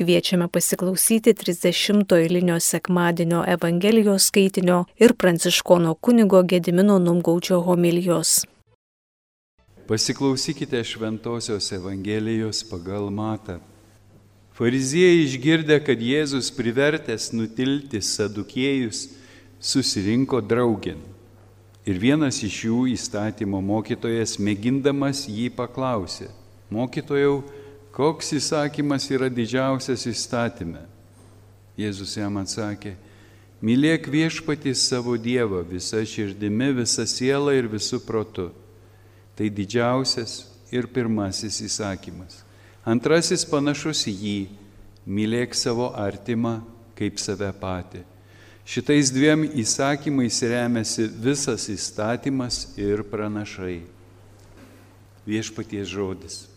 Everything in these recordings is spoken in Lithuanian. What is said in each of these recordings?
Kviečiame pasiklausyti 30 eilinio sekmadienio Evangelijos skaitinio ir pranciškono kunigo Gedimino Numgaučio homilijos. Pasiklausykite Šventojios Evangelijos pagal Matą. Fariziejai išgirdę, kad Jėzus privertęs nutilti sadukėjus, susirinko draugin. Ir vienas iš jų įstatymo mokytojas, mėgindamas jį paklausė, mokytojau, koks įsakymas yra didžiausias įstatymė? Jėzus jam atsakė, mylėk viešpatį savo Dievą visą širdimi, visą sielą ir visų protu. Tai didžiausias ir pirmasis įsakymas. Antrasis panašus į jį - mylėk savo artimą kaip save patį. Šitais dviem įsakymais remiasi visas įstatymas ir pranašai. Viešpaties žodis.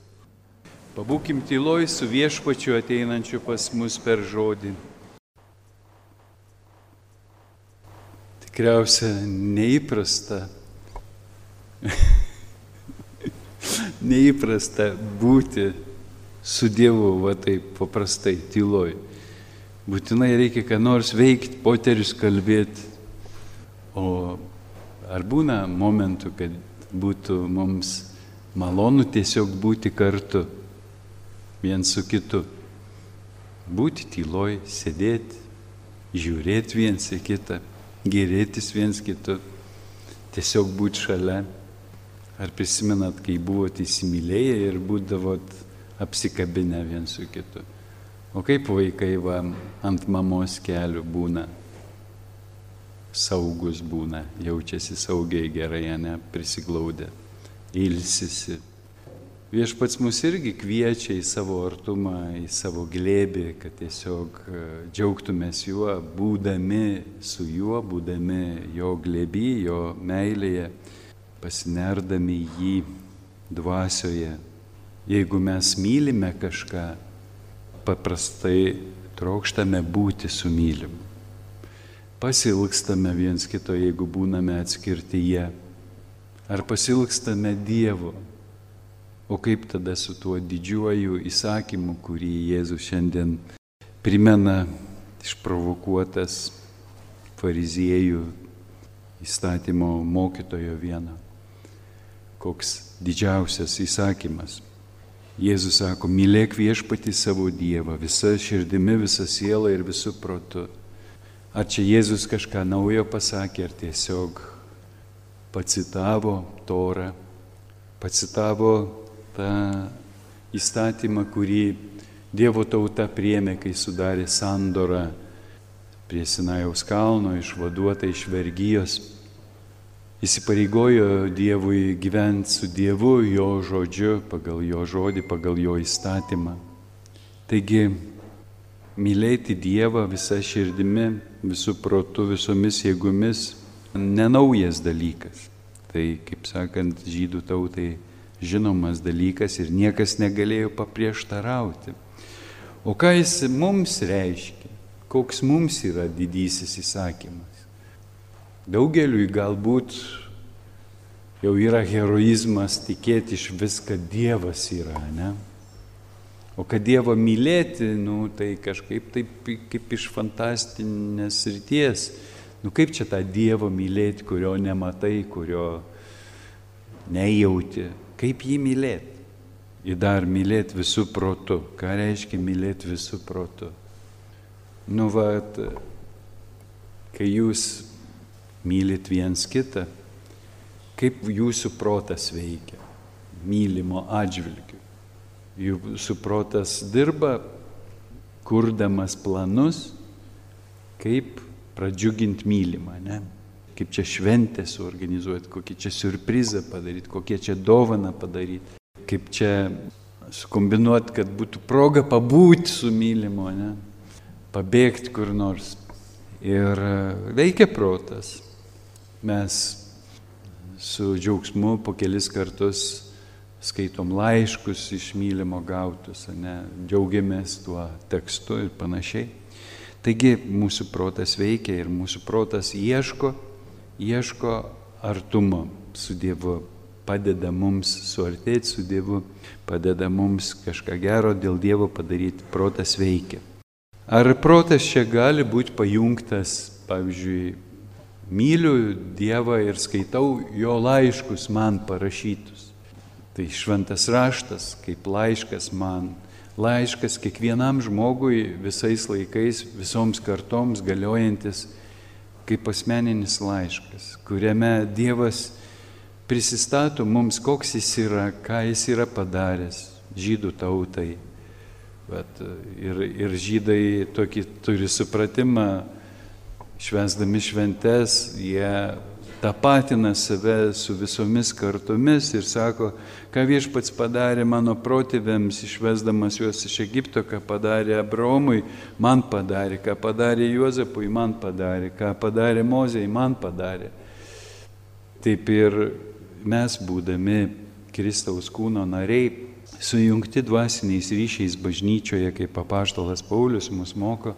Pabūkim tyloj su viešpačiu ateinančiu pas mus per žodį. Tikriausia neįprasta. neįprasta būti su Dievu va taip paprastai tyloj būtinai reikia ką nors veikti, poterius kalbėti. O ar būna momentų, kad būtų mums malonu tiesiog būti kartu, vien su kitu. Būti tyloj, sėdėti, žiūrėti viens į kitą, gerėtis viens kitu, tiesiog būti šalia. Ar prisimenat, kai buvote įsimylėję ir būdavot apsikabinę viens su kitu? O kaip vaikai va, ant mamos kelių būna, saugus būna, jaučiasi saugiai gerai, ne, prisiglaudę, ilsisi. Viešpats mus irgi kviečia į savo artumą, į savo glėbį, kad tiesiog e, džiaugtumės juo, būdami su juo, būdami jo glėbį, jo meilėje, pasinerdami jį dvasioje. Jeigu mes mylime kažką, paprastai trokštame būti su mylimu. Pasilgstame viens kito, jeigu būname atskirti jie. Ar pasilgstame Dievo. O kaip tada su tuo didžiuoju įsakymu, kurį Jėzus šiandien primena išprovokuotas fariziejų įstatymo mokytojo vieno. Koks didžiausias įsakymas. Jėzus sako, mylėk viešpati savo Dievą visą širdimi, visą sielą ir visų protu. Ar čia Jėzus kažką naujo pasakė, ar tiesiog pacitavo Torą, pacitavo tą įstatymą, kurį Dievo tauta priemė, kai sudarė sandorą prie Sinajaus kalno, išvaduota iš vergyjos įsipareigojo Dievui gyventi su Dievu, jo žodžiu, pagal jo žodį, pagal jo įstatymą. Taigi, mylėti Dievą visą širdimi, visų protų, visomis jėgomis - nenaujas dalykas. Tai, kaip sakant, žydų tautai žinomas dalykas ir niekas negalėjo paprieštarauti. O ką jis mums reiškia? Koks mums yra didysis įsakymas? Daugeliui galbūt jau yra heroizmas tikėti iš viską Dievas yra, ne? O kad Dievo mylėti, nu, tai kažkaip taip kaip iš fantastinės ryties. Nu kaip čia tą Dievo mylėti, kurio nematai, kurio nejauti. Kaip jį mylėti? Ir dar mylėti visų protų. Ką reiškia mylėti visų protų? Nu, va, kai jūs mylit viens kitą, kaip jūsų protas veikia mylimo atžvilgiu. Jūsų protas dirba, kurdamas planus, kaip pradžiuginti mylimą, ne? Kaip čia šventę suorganizuoti, kokį čia surprizą padaryti, kokie čia dovaną padaryti, kaip čia sukombinuoti, kad būtų proga pabūti su mylimu, ne? pabėgti kur nors. Ir veikia protas mes su džiaugsmu po kelis kartus skaitom laiškus iš mylimo gautus, ne, džiaugiamės tuo tekstu ir panašiai. Taigi mūsų protas veikia ir mūsų protas ieško, ieško artumo su Dievu, padeda mums suartėti su Dievu, padeda mums kažką gero dėl Dievo padaryti, protas veikia. Ar protas čia gali būti pajungtas, pavyzdžiui, myliu Dievą ir skaitau jo laiškus man parašytus. Tai šventas raštas kaip laiškas man, laiškas kiekvienam žmogui visais laikais, visoms kartoms galiojantis kaip asmeninis laiškas, kuriame Dievas prisistato mums, koks jis yra, ką jis yra padaręs žydų tautai. Bet ir, ir žydai tokį turi supratimą, švesdami šventes, jie tapatina save su visomis kartomis ir sako, ką viešpats padarė mano protėviams, išvesdamas juos iš Egipto, ką padarė Abraomui, man padarė, ką padarė Juozapui, man padarė, ką padarė Mozei, man padarė. Taip ir mes, būdami Kristaus kūno nariai, sujungti dvasiniais ryšiais bažnyčioje, kaip papaštalas Paulius mus moko,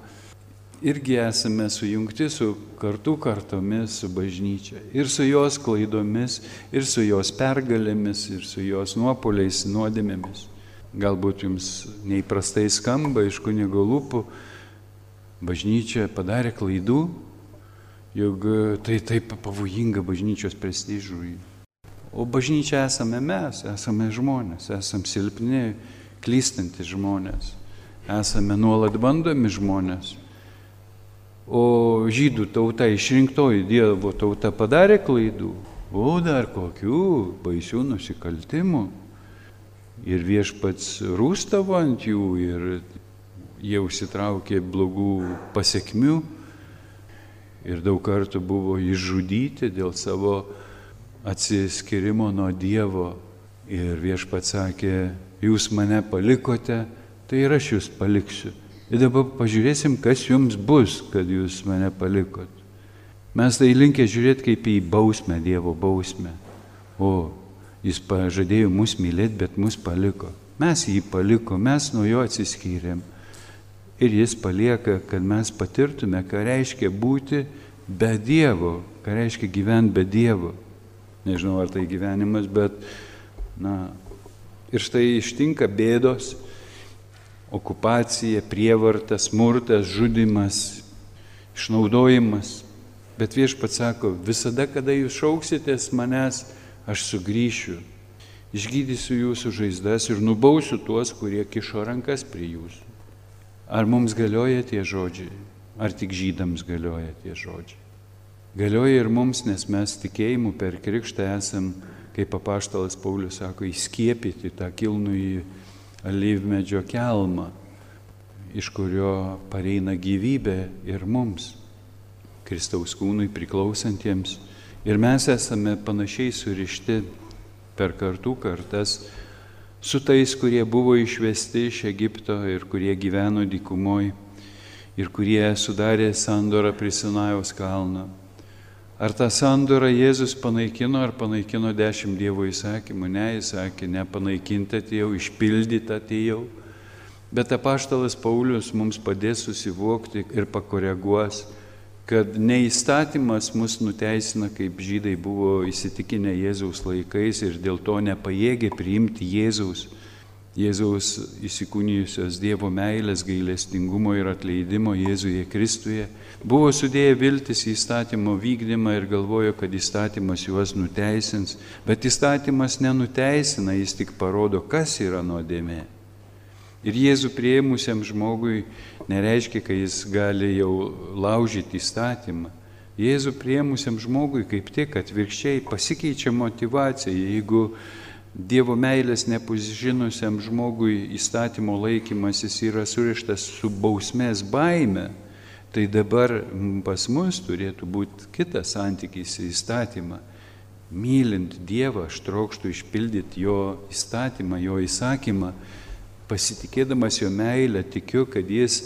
irgi esame sujungti su kartu kartomis, su bažnyčia. Ir su jos klaidomis, ir su jos pergalėmis, ir su jos nuopoliais, nuodėmėmis. Galbūt jums neįprastai skamba iš kunigo lūpų, bažnyčia padarė klaidų, juk tai taip pavojinga bažnyčios prestižui. O bažnyčia esame mes, esame žmonės, esame silpni, klystantis žmonės, esame nuolat bandomi žmonės. O žydų tauta, išrinktoji Dievo tauta padarė klaidų, o dar kokių baisių nusikaltimų. Ir viešpats rūstavo ant jų ir jie užsitraukė blogų pasiekmių ir daug kartų buvo išžudyti dėl savo atsiskirimo nuo Dievo. Ir viešpats sakė, jūs mane palikote, tai ir aš jūs paliksiu. Ir dabar pažiūrėsim, kas jums bus, kad jūs mane palikot. Mes tai linkę žiūrėti kaip į bausmę, Dievo bausmę. O, jis pažadėjo mus mylėti, bet mus paliko. Mes jį paliko, mes nuo jo atsiskyrėm. Ir jis palieka, kad mes patirtume, ką reiškia būti be Dievo, ką reiškia gyventi be Dievo. Nežinau, ar tai gyvenimas, bet, na, ir štai ištinka bėdos, okupacija, prievarta, smurtas, žudimas, išnaudojimas. Bet viešpats sako, visada, kada jūs šauksitės manęs, aš sugrįšiu, išgydysiu jūsų žaizdas ir nubausiu tuos, kurie kišo rankas prie jūsų. Ar mums galioja tie žodžiai, ar tik žydams galioja tie žodžiai? Galioja ir mums, nes mes tikėjimu per krikštą esam, kaip papaštalas Paulius sako, įskiepyti tą kilnų į alyvmedžio kelmą, iš kurio pareina gyvybė ir mums, Kristaus kūnui priklausantiems. Ir mes esame panašiai surišti per kartų kartas su tais, kurie buvo išvesti iš Egipto ir kurie gyveno dykumoje ir kurie sudarė sandorą prie Sinajaus kalną. Ar tą sandorą Jėzus panaikino, ar panaikino dešimt Dievo įsakymų? Ne, jis sakė, nepanaikinti atėjau, išpildyti atėjau. Bet apaštalas Paulius mums padės susivokti ir pakoreguos, kad neįstatymas mus nuteisina, kaip žydai buvo įsitikinę Jėzaus laikais ir dėl to nepajėgė priimti Jėzaus Jėzaus įsikūnijusios Dievo meilės, gailestingumo ir atleidimo Jėzuje Kristuje, buvo sudėję viltis į įstatymo vykdymą ir galvojo, kad įstatymas juos nuteisins, bet įstatymas nenuteisina, jis tik parodo, kas yra nuodėmė. Ir Jėzų prieimusiam žmogui nereiškia, kad jis gali jau laužyti įstatymą. Jėzų prieimusiam žmogui kaip tik atvirkščiai pasikeičia motivacija, jeigu Dievo meilės nepažinusiam žmogui įstatymo laikymasis yra surištas su bausmės baime, tai dabar pas mus turėtų būti kitas santykis į įstatymą. Mylint Dievą, aš trokštų išpildyti jo įstatymą, jo įsakymą, pasitikėdamas jo meilę, tikiu, kad jis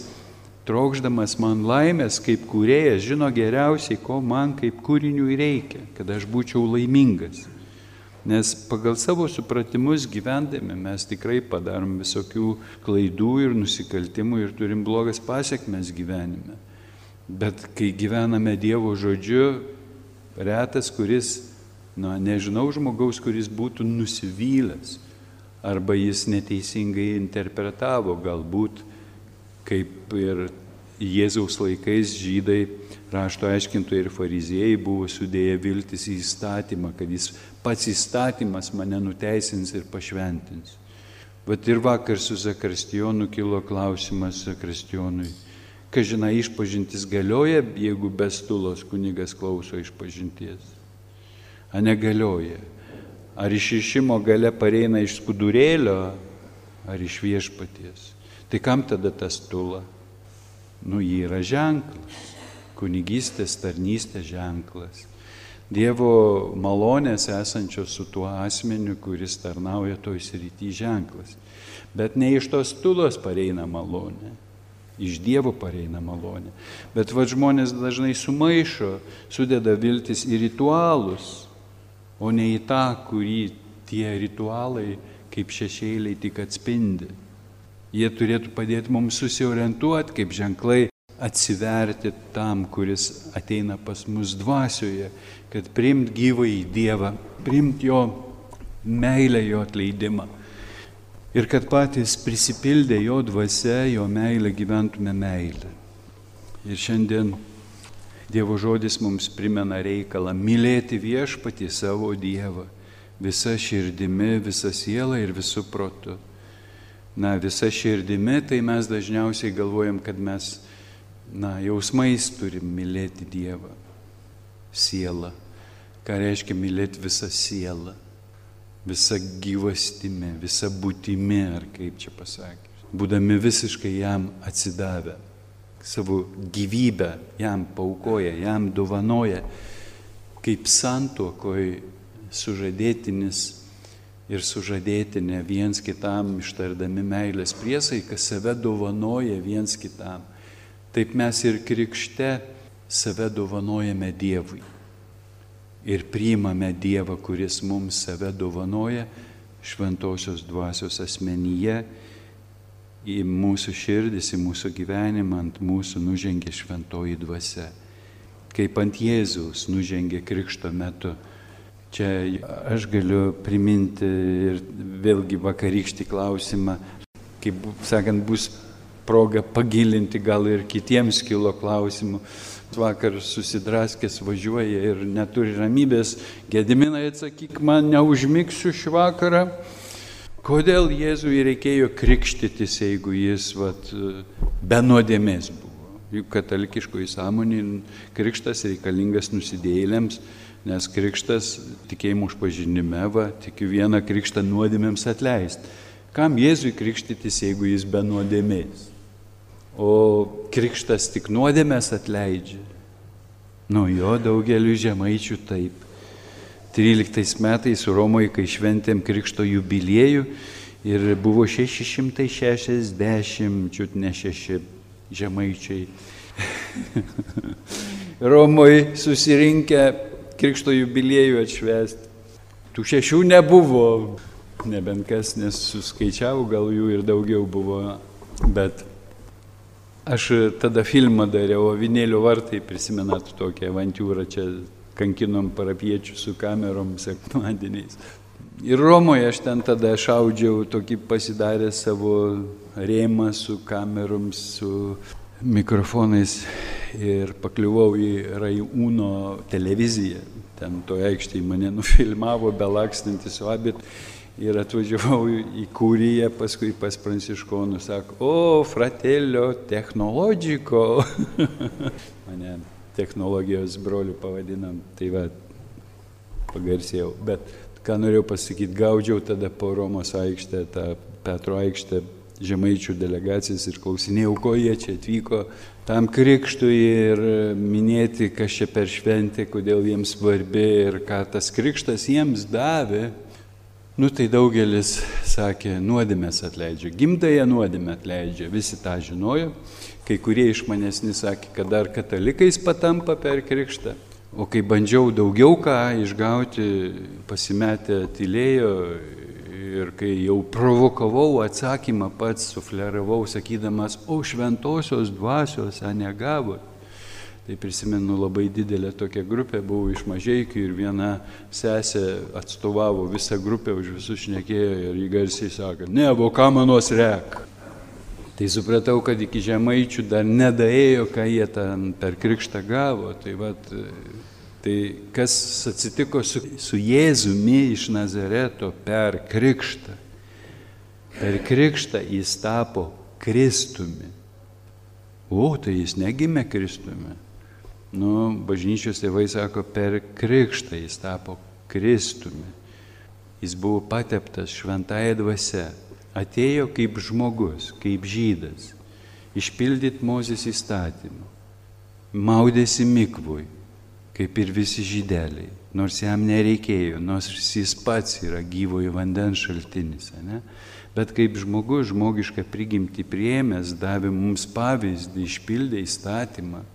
trokšdamas man laimės kaip kūrėjas žino geriausiai, ko man kaip kūriniui reikia, kad aš būčiau laimingas. Nes pagal savo supratimus gyvendami mes tikrai padarom visokių klaidų ir nusikaltimų ir turim blogas pasiekmes gyvenime. Bet kai gyvename Dievo žodžiu, retas, kuris Na, nežinau žmogaus, kuris būtų nusivylęs arba jis neteisingai interpretavo, galbūt kaip ir Jėzaus laikais žydai, rašto aiškintojai ir fariziejai buvo sudėję viltis į įstatymą, kad jis pats įstatymas mane nuteisins ir pašventins. Bet ir vakar su Zakristijonu kilo klausimas Zakristionui, ką žinai, išpažintis galioja, jeigu be stulos kunigas klauso išpažinties. A negalioja. Ar išrišimo gale pareina iš skudurėlio, ar iš viešpaties. Tai kam tada tas tula? Nu, jį yra ženklas. Kunigystės, tarnystės ženklas. Dievo malonės esančios su tuo asmeniu, kuris tarnauja toj srity ženklas. Bet ne iš tos tulos pareina malonė. Iš Dievo pareina malonė. Bet va žmonės dažnai sumaišo, sudeda viltis į ritualus, o ne į tą, kurį tie ritualai kaip šešėliai tik atspindi. Jie turėtų padėti mums susiorientuoti kaip ženklai, atsiverti tam, kuris ateina pas mus dvasioje, kad priimt gyvą į Dievą, priimt jo meilę, jo atleidimą. Ir kad patys prisipildę jo dvasia, jo meilę gyventume meilę. Ir šiandien Dievo žodis mums primena reikalą mylėti viešpatį savo Dievą visa širdimi, visa siela ir visų protu. Na, visa širdimi, tai mes dažniausiai galvojam, kad mes, na, jausmais turim mylėti Dievą. Siela. Ką reiškia mylėti visą sielą? Visą gyvastimi, visą būtimi, ar kaip čia pasakė. Būdami visiškai jam atsidavę savo gyvybę jam paukoja, jam dovanoja, kaip santuokoj sužadėtinis ir sužadėtinė viens kitam ištardami meilės priesaiką save dovanoja viens kitam. Taip mes ir krikšte save dovanojame Dievui. Ir priimame Dievą, kuris mums save dovanoja šventosios dvasios asmenyje į mūsų širdis, į mūsų gyvenimą, ant mūsų nužengė šventoji dvasia. Kaip ant Jėzaus nužengė krikšto metu. Čia aš galiu priminti ir vėlgi vakarykštį klausimą, kaip sakant, bus proga pagilinti, gal ir kitiems kilo klausimų. Vakar susidraskęs važiuoja ir neturi ramybės. Gediminai atsakyk man, neužmigsiu šį vakarą. Kodėl Jėzui reikėjo krikštytis, jeigu jis vat, be nuodėmės buvo? Juk katalikiškoji sąmonė krikštas reikalingas nusidėjėliams, nes krikštas tikėjimo užpažinime, va, tik vieną krikštą nuodėmėms atleisti. Kam Jėzui krikštytis, jeigu jis be nuodėmės? O krikštas tik nuodėmės atleidžia. Nu jo daugeliu žemaičių taip. 13 metais Romoje, kai šventėm Krikšto jubiliejų ir buvo 660, čiut ne šeši žemaičiai. Romoje susirinkę Krikšto jubiliejų atšvesti. Tų šešių nebuvo, nebent kas nesuskaičiavo, gal jų ir daugiau buvo, bet aš tada filmą dariau, Vinėlių vartai, prisimenat tokią avantūrą čia kankinom parapiečių su kamerom sekmadieniais. Ir Romoje aš ten tada šaudžiau tokį pasidarę savo rėmą su kamerom, su mikrofonais ir pakliuvau į Rajūno televiziją. Ten toje aikštėje mane nufilmavo belakstantis vabit ir atvažiavau į Kūriją, paskui pas Pranciškonų, sako, o, fratelio technologiko. mane technologijos brolių pavadinam, tai va, pagarsėjau. Bet ką norėjau pasakyti, gaudžiau tada po Romos aikštę, tą Petro aikštę, žemaičių delegacijas ir klausinėjau, ko jie čia atvyko tam krikštui ir minėti, kas čia per šventė, kodėl jiems svarbi ir ką tas krikštas jiems davė. Nu tai daugelis sakė, nuodėmės atleidžia, gimdąją nuodėmę atleidžia, visi tą žinojo. Kai kurie iš manesni sakė, kad dar katalikais patampa per krikštą. O kai bandžiau daugiau ką išgauti, pasimetę tylėjo ir kai jau provokavau atsakymą pats, sufleravau, sakydamas, o šventosios dvasios negavot. Tai prisimenu labai didelė tokia grupė, buvo iš mažiekių ir viena sesė atstovavo visą grupę, už visus šnekėjo ir jį garsiai sako, ne, buvo kamanos rek. Tai supratau, kad iki žemaičių dar nedaėjo, ką jie ten per krikštą gavo. Tai, vat, tai kas atsitiko su, su Jėzumi iš Nazareto per krikštą? Per krikštą jis tapo Kristumi. O, tai jis negimė Kristumi nu, bažnyčios tėvai sako, per krikštą jis tapo Kristumi. Jis buvo pateptas šventąją dvasę. Atėjo kaip žmogus, kaip žydas, išpildyti Mozės įstatymą. Maudėsi mikvui, kaip ir visi žydeliai, nors jam nereikėjo, nors jis pats yra gyvojo vandens šaltinis. Ne? Bet kaip žmogus žmogišką prigimtį priemęs davė mums pavyzdį, išpildė įstatymą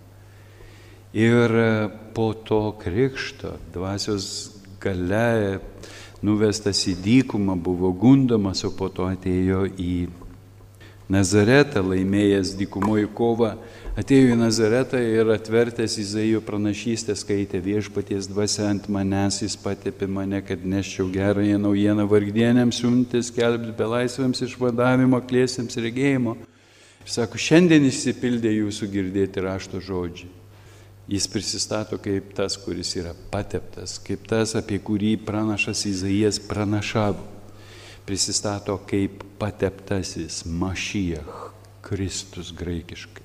Ir e, po to krikšto dvasios gale nuvestas į dykumą, buvo gundomas, o po to atėjo į Nazaretą, laimėjęs dykumoji kovą, atėjo į Nazaretą ir atvertęs Izaijo pranašystę skaitė viešpaties dvasia ant manęs, jis patepė mane, kad neščiau gerąją naujieną vargdienėms, siuntis, kelbti belaisvėms išvadavimo, klėsiams regėjimo. Ir sako, šiandien įsipildė jūsų girdėti rašto žodžiai. Jis prisistato kaip tas, kuris yra pateptas, kaip tas, apie kurį pranašas Izaijas pranašavo. Prisistato kaip pateptasis Mašijach, Kristus graikiškai.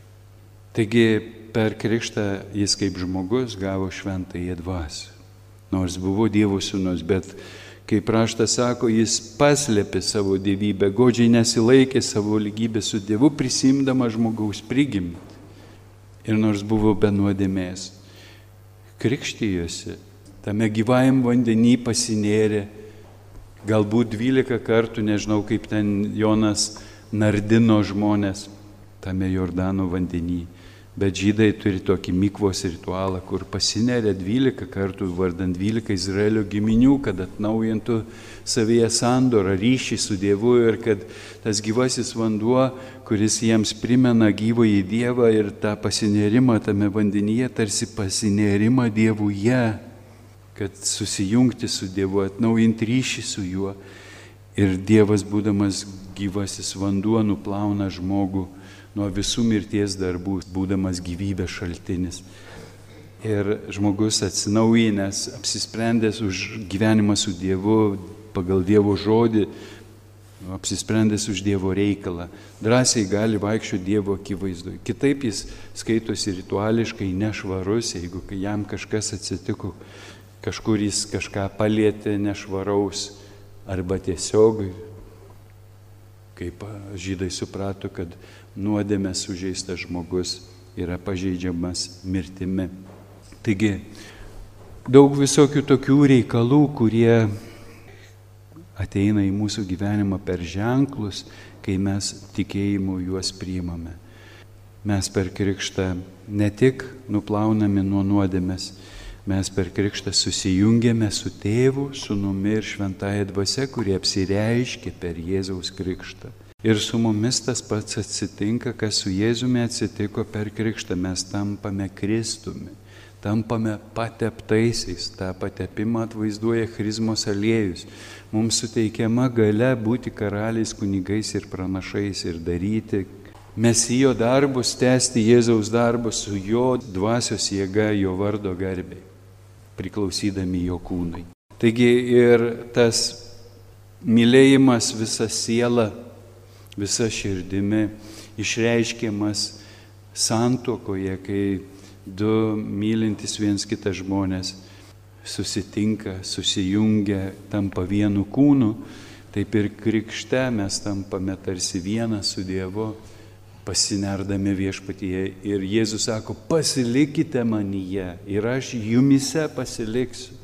Taigi per krikštą jis kaip žmogus gavo šventąją dvasę. Nors buvo Dievo sūnus, bet kaip raštas sako, jis paslėpė savo dievybę, godžiai nesilaikė savo lygybę su Dievu, prisimdama žmogaus prigimtį ir nors buvo be nuodėmės, krikštijosi, tame gyvajam vandenį pasinėrė, galbūt 12 kartų, nežinau kaip ten Jonas nardino žmonės tame Jordano vandenį. Bet žydai turi tokį mykvos ritualą, kur pasineria 12 kartų vardant 12 Izraelio giminių, kad atnaujintų savyje sandorą, ryšį su Dievu ir kad tas gyvasis vanduo, kuris jiems primena gyvąjį Dievą ir tą pasinerimą tame vandenyje, tarsi pasinerimą Dievuje, kad susijungti su Dievu, atnaujinti ryšį su juo. Ir Dievas, būdamas gyvasis vanduo, nuplauna žmogų nuo visų mirties darbų, būdamas gyvybės šaltinis. Ir žmogus atsinaujinęs, apsisprendęs už gyvenimą su Dievu, pagal Dievo žodį, apsisprendęs už Dievo reikalą, drąsiai gali vaikščioti Dievo akivaizdu. Kitaip jis skaitosi rituališkai nešvarus, jeigu jam kažkas atsitiko, kažkur jis kažką palėtė nešvaraus, arba tiesiog, kaip žydai suprato, kad nuodėmė sužeistas žmogus yra pažeidžiamas mirtimi. Taigi, daug visokių tokių reikalų, kurie ateina į mūsų gyvenimą per ženklus, kai mes tikėjimu juos priimame. Mes per krikštą ne tik nuplauname nuo nuodėmės, mes per krikštą susijungiame su tėvu, sunumi ir šventąją dvasia, kurie apsireiškia per Jėzaus krikštą. Ir su mumis tas pats atsitinka, kas su Jėzumi atsitiko per krikštą. Mes tampame Kristumi, tampame pateptaisiais. Ta patepimą atvaizduoja Chrismos aliejus. Mums suteikiama gale būti karaliais, kunigais ir pranašais ir daryti mesijo darbus, tęsti Jėzaus darbus su jo dvasios jėga, jo vardo garbiai, priklausydami jo kūnai. Taigi ir tas mylėjimas visą sielą visa širdimi išreiškiamas santuokoje, kai du mylintis viens kitą žmonės susitinka, susijungia, tampa vienu kūnu, taip ir krikšte mes tampame tarsi vienas su Dievu, pasinerdami viešpatyje. Ir Jėzus sako, pasilikite manyje ir aš jumise pasiliksiu.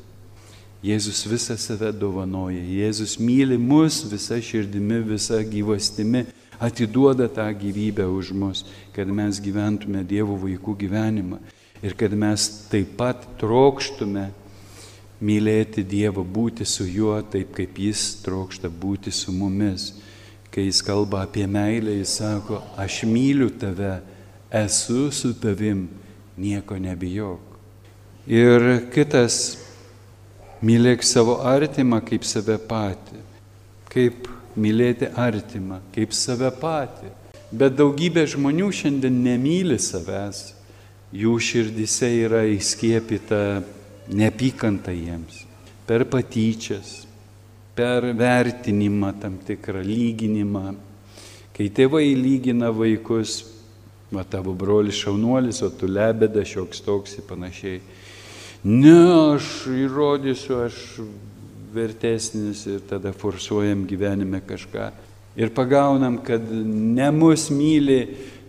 Jėzus visą save dovanoja, Jėzus myli mus visą širdimi, visą gyvastimi, atiduoda tą gyvybę už mus, kad mes gyventume Dievo vaikų gyvenimą ir kad mes taip pat trokštume mylėti Dievą, būti su juo taip, kaip Jis trokšta būti su mumis. Kai Jis kalba apie meilę, Jis sako, aš myliu tave, esu su tavim nieko nebijok. Ir kitas, mylėk savo artimą kaip save patį. Kaip mylėti artimą, kaip save patį. Bet daugybė žmonių šiandien nemyli savęs. Jų širdise yra įskiepita neapykanta jiems. Per patyčias, per vertinimą tam tikrą lyginimą. Kai tėvai lygina vaikus, va tavo brolis šaunuolis, o tu lebeda šioks toks ir panašiai. Ne, aš įrodysiu, aš vertesnis ir tada forsuojam gyvenime kažką. Ir pagaunam, kad ne mus myli,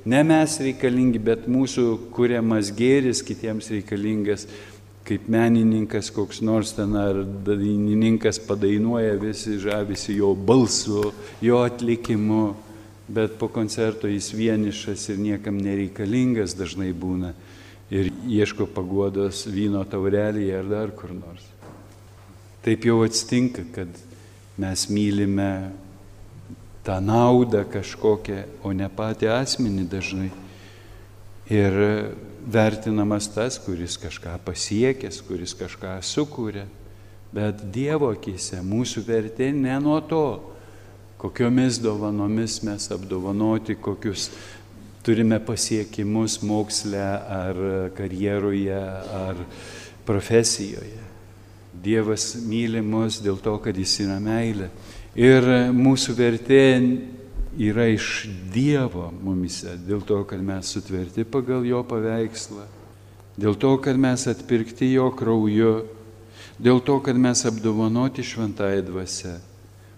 ne mes reikalingi, bet mūsų kuriamas gėris kitiems reikalingas, kaip menininkas koks nors ten ar dainininkas padainuoja, visi žavisi jo balsu, jo atlikimu, bet po koncerto jis vienišas ir niekam nereikalingas dažnai būna ir ieško paguodos vyno taurelėje ar dar kur nors. Taip jau atsitinka, kad mes mylime tą naudą kažkokią, o ne patį asmenį dažnai. Ir vertinamas tas, kuris kažką pasiekęs, kuris kažką sukūrė. Bet Dievo akise mūsų vertė ne nuo to, kokiomis dovanomis mes apdovanoti, kokius turime pasiekimus moksle ar karjeroje ar profesijoje. Dievas myli mus dėl to, kad jis yra meilė. Ir mūsų vertė yra iš Dievo mumise, dėl to, kad mes sutverti pagal jo paveikslą, dėl to, kad mes atpirkti jo krauju, dėl to, kad mes apdovanoti šventąją dvasę,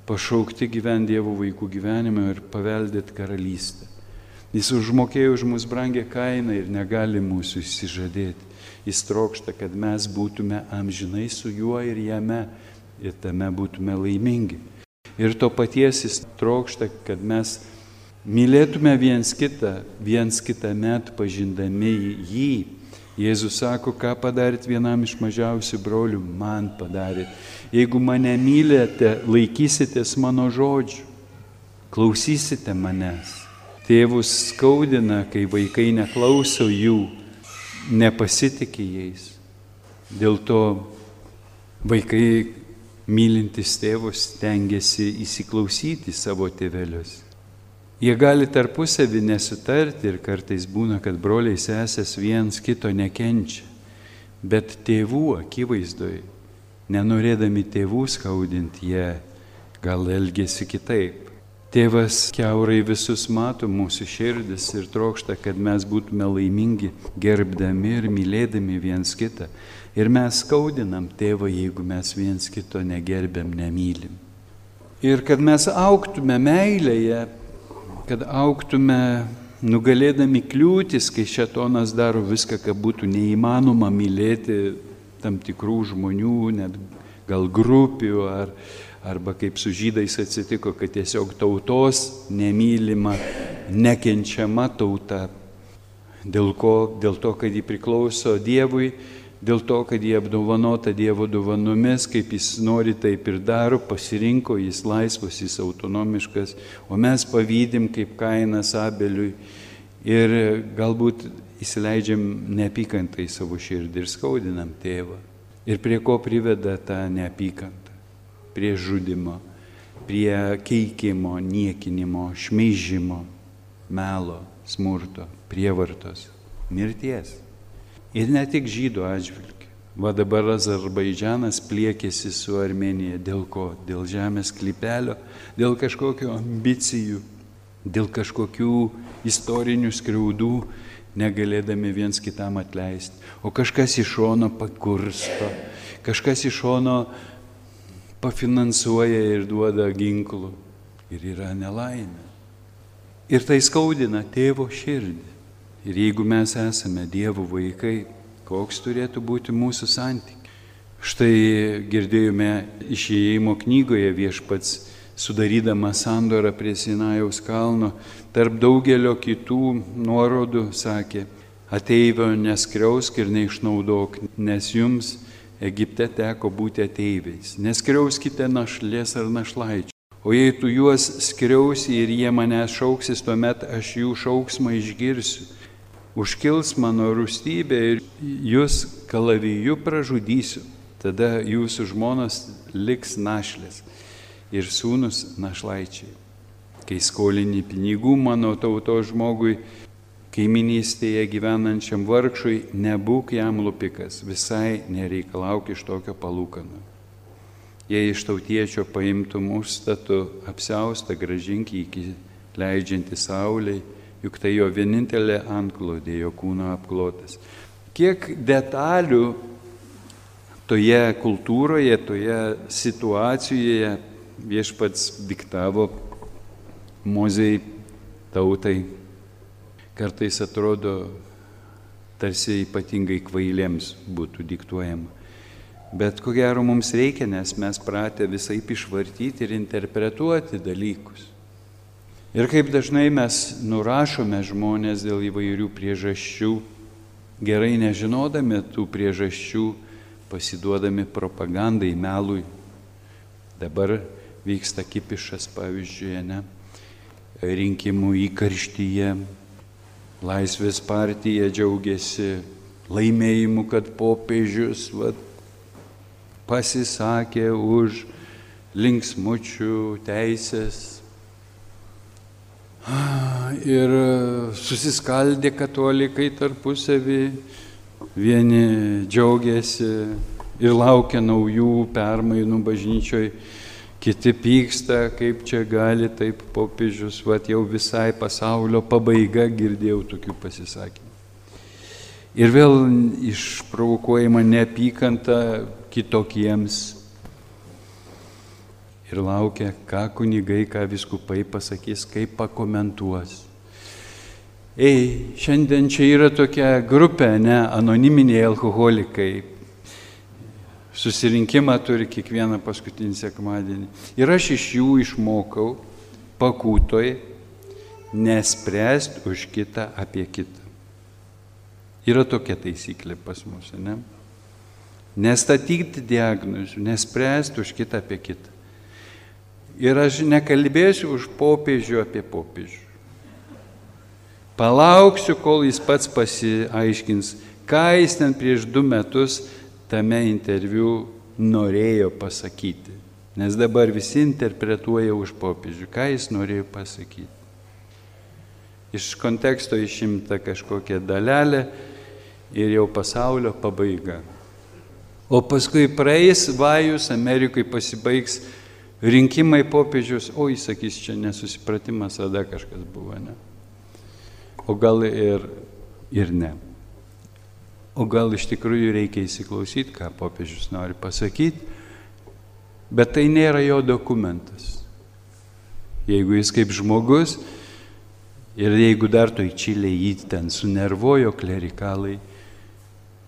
pašaukti gyventi Dievo vaikų gyvenimą ir paveldėti karalystę. Jis užmokėjo už mus brangę kainą ir negali mūsų įsižadėti. Jis trokšta, kad mes būtume amžinai su juo ir jame ir tame būtume laimingi. Ir to paties jis trokšta, kad mes mylėtume viens kitą, viens kitą met pažindami jį. Jėzus sako, ką padarėt vienam iš mažiausių brolių, man padarėt. Jeigu mane mylėte, laikysitės mano žodžių, klausysite manęs. Tėvus skaudina, kai vaikai neklauso jų, nepasitikė jais. Dėl to vaikai mylintis tėvus tengiasi įsiklausyti savo tėvelius. Jie gali tarpusavį nesutarti ir kartais būna, kad broliai sesės viens kito nekenčia, bet tėvų akivaizdoj, nenorėdami tėvų skaudinti, jie gal elgesi kitaip. Tėvas keurai visus mato mūsų širdis ir trokšta, kad mes būtume laimingi, gerbdami ir mylėdami viens kitą. Ir mes skaudinam tėvą, jeigu mes viens kito negerbėm, nemylim. Ir kad mes auktume meilėje, kad auktume nugalėdami kliūtis, kai šetonas daro viską, kad būtų neįmanoma mylėti tam tikrų žmonių, net gal grupių ar, Arba kaip su žydais atsitiko, kad tiesiog tautos nemylima, nekenčiama tauta. Dėl, ko, dėl to, kad ji priklauso Dievui, dėl to, kad jie apdovanota Dievo dovanomis, kaip jis nori, taip ir daro, pasirinko, jis laisvas, jis autonomiškas, o mes pavydim kaip kainas abeliui ir galbūt įsileidžiam neapykantą į savo širdį ir skaudinam tėvą. Ir prie ko priveda ta neapykanta? Prie žudimo, prie keikimo, niekinimo, šmeižimo, melo, smurto, prievartos, mirties. Ir ne tik žydų atžvilgių. Va dabar Azerbaidžianas pliekėsi su Armenija. Dėl ko? Dėl žemės klipelio, dėl kažkokio ambicijų, dėl kažkokių istorinių skriaudų, negalėdami viens kitam atleisti. O kažkas iš šono pakursto, kažkas iš šono pafinansuoja ir duoda ginklų. Ir yra nelaimė. Ir tai skaudina tėvo širdį. Ir jeigu mes esame Dievo vaikai, koks turėtų būti mūsų santykiai. Štai girdėjome išėjimo knygoje viešpats sudarydama sandorą prie Sinajaus kalno, tarp daugelio kitų nuorodų sakė, ateivio neskriausk ir neišnaudok, nes jums Egipte teko būti ateiviais. Neskriauskite našlės ar našlaičių. O jei tu juos skriausi ir jie mane šauksis, tuomet aš jų šauksmą išgirsiu. užkils mano rūstybė ir jūs kalaviju pražudysiu. Tada jūsų žmonos liks našlės ir sūnus našlaičiai. Kai skolini pinigų mano tauto žmogui, kaiminystėje gyvenančiam vargšui, nebūk jam lupikas, visai nereikalauk iš tokio palūkanų. Jei iš tautiečio paimtum užstatų apsiaustą, gražink iki leidžiantį sauliai, juk tai jo vienintelė antklodė, jo kūno apklotas. Kiek detalių toje kultūroje, toje situacijoje viešpats diktavo mozei tautai. Kartais atrodo, tarsi ypatingai kvailėms būtų diktuojama. Bet ko gero mums reikia, nes mes pratę visai išvartyti ir interpretuoti dalykus. Ir kaip dažnai mes nurašome žmonės dėl įvairių priežasčių, gerai nežinodami tų priežasčių, pasiduodami propagandai, melui. Dabar vyksta kipišas, pavyzdžiui, ne, rinkimų įkarštyje, Laisvės partija džiaugiasi laimėjimu, kad popiežius vat, pasisakė už linksmučių teisės. Ir susiskaldė katalikai tarpusavį, vieni džiaugiasi ir laukia naujų permainų bažnyčioj, kiti pyksta, kaip čia gali taip popiežius, va jau visai pasaulio pabaiga girdėjau tokių pasisakymų. Ir vėl išprovokuojama neapykanta kitokiems. Ir laukia, ką kunigai, ką viskupai pasakys, kaip pakomentuos. Ei, šiandien čia yra tokia grupė, ne, anoniminiai alkoholikai. Susirinkimą turi kiekvieną paskutinį sekmadienį. Ir aš iš jų išmokau pakūtoj nespręst už kitą apie kitą. Yra tokia taisyklė pas mus, ne? Nestatyti diagnozių, nespręsti už kitą apie kitą. Ir aš nekalbėsiu už popiežių apie popiežių. Palauksiu, kol jis pats pasiaiškins, ką jis ten prieš du metus tame interviu norėjo pasakyti. Nes dabar visi interpretuoja už popiežių, ką jis norėjo pasakyti. Iš konteksto išimta kažkokia dalelė ir jau pasaulio pabaiga. O paskui praeis vajus, Amerikai pasibaigs rinkimai popiežius, o jis sakys, čia nesusipratimas, tada kažkas buvo, ne? O gal ir, ir ne. O gal iš tikrųjų reikia įsiklausyti, ką popiežius nori pasakyti, bet tai nėra jo dokumentas. Jeigu jis kaip žmogus ir jeigu dar toj čiliai jį ten sunervojo klerikalai,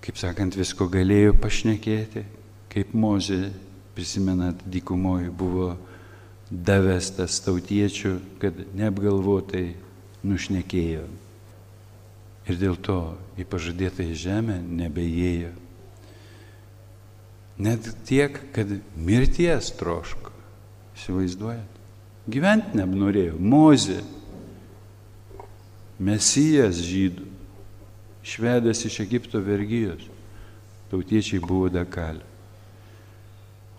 kaip sakant, visko galėjo pašnekėti, kaip Mozė, prisimenat, dykumoje buvo davestas tautiečių, kad neapgalvotai nušnekėjo. Ir dėl to į pažadėtą žemę nebeėjo. Net tiek, kad mirties troško. Įsivaizduojat? Gyventi nebenorėjo. Mozė, mesijas žydų išvedęs iš Egipto vergyjos, tautiečiai buvo dekalė.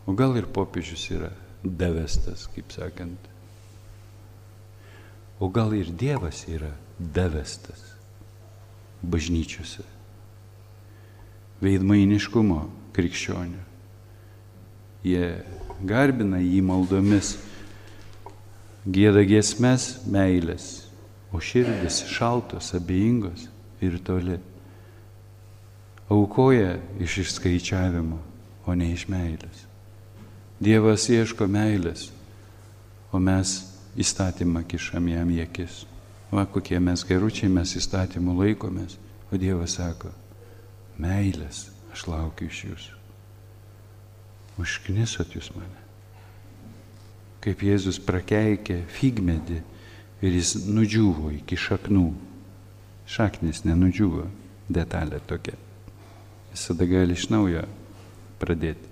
O gal ir popiežius yra davestas, kaip sakant. O gal ir Dievas yra davestas bažnyčiose. Veidmainiškumo krikščionių. Jie garbina jį maldomis, gėda giesmes meilės, o širdis šaltos, abejingos ir toli. Aukoja iš išskaičiavimo, o ne iš meilės. Dievas ieško meilės, o mes įstatymą kišam jam į akis. Va kokie mes geručiai, mes įstatymų laikomės, o Dievas sako, meilės aš laukiu iš jūsų. Užknisot jūs mane. Kaip Jėzus prakeikė figmedį ir jis nudžiuvo iki šaknų šaknis nenudžiuvo, detalė tokia. Visada gali iš naujo pradėti.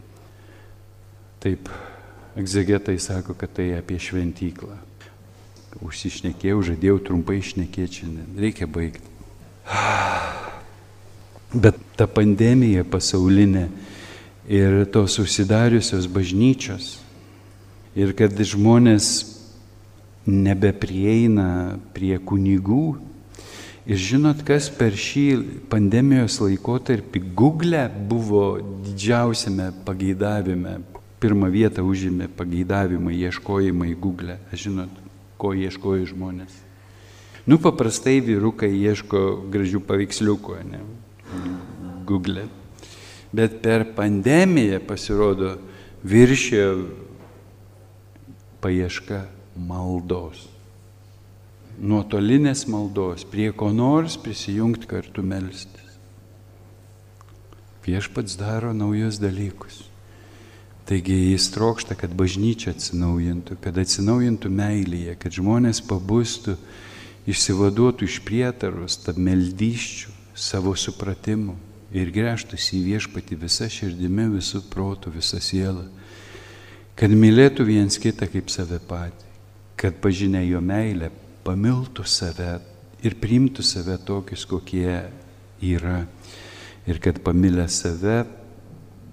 Taip, egzegetai sako, kad tai apie šventyklą. Užsišnekėjau, žadėjau trumpai išnekėti šiandien. Reikia baigti. Bet ta pandemija pasaulinė ir tos užsidariusios bažnyčios ir kad žmonės nebeprieina prie kunigų. Ir žinot, kas per šį pandemijos laikotarpį Google buvo didžiausiame pageidavime. Pirmą vietą užėmė pageidavimai, ieškojimai Google. Žinot, ko ieškojo žmonės. Nu, paprastai vyrukai ieško gražių paveiksliukų, ne? Google. Bet per pandemiją pasirodo viršė paieška maldos. Nuotolinės maldos, prie ko nors prisijungti kartu melstis. Viešpats daro naujus dalykus. Taigi jis trokšta, kad bažnyčia atsinaujintų, kad atsinaujintų meilėje, kad žmonės pabustų, išsivaduotų iš prietarus, tad meldyščių, savo supratimu ir grėžtųsi į viešpatį visą širdimi, visų protų, visą sielą, kad mylėtų viens kitą kaip save patį kad pažinę jo meilę pamiltų save ir priimtų save tokius, kokie yra. Ir kad pamilę save,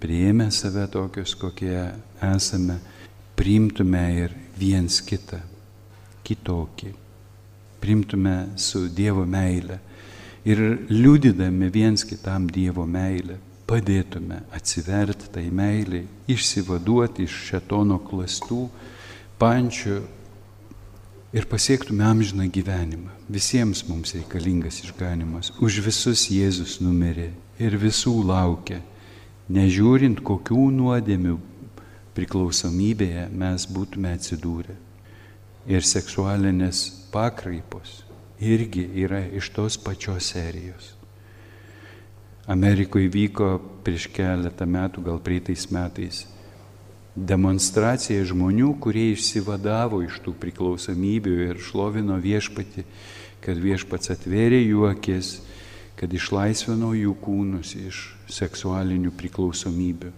prieimę save tokius, kokie esame, priimtume ir viens kitą, kitokį. Priimtume su Dievo meile. Ir liūdydami viens kitam Dievo meilę, padėtume atsiverti tai meiliai, išsivaduoti iš šetono klastų, pančių ir pasiektume amžiną gyvenimą. Visiems mums reikalingas išganimas. Už visus Jėzus numirė ir visų laukia, nežiūrint kokių nuodėmių priklausomybėje mes būtume atsidūrę. Ir seksualinės pakraipos irgi yra iš tos pačios serijos. Amerikoje vyko prieš keletą metų, gal prieitais metais, demonstracija žmonių, kurie išsivadavo iš tų priklausomybių ir šlovino viešpati, kad viešpats atvėrė jų akis, kad išlaisvino jų kūnus iš seksualinių priklausomybių.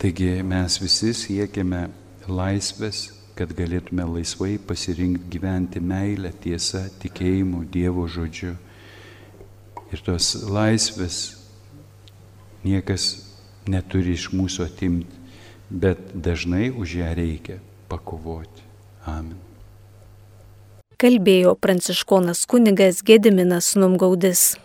Taigi mes visi siekiame laisvės, kad galėtume laisvai pasirinkti gyventi meilę, tiesą, tikėjimu, Dievo žodžiu. Ir tos laisvės niekas neturi iš mūsų atimti bet dažnai už ją reikia pakovoti. Amen. Kalbėjo pranciškonas kunigas Gediminas Numgaudis.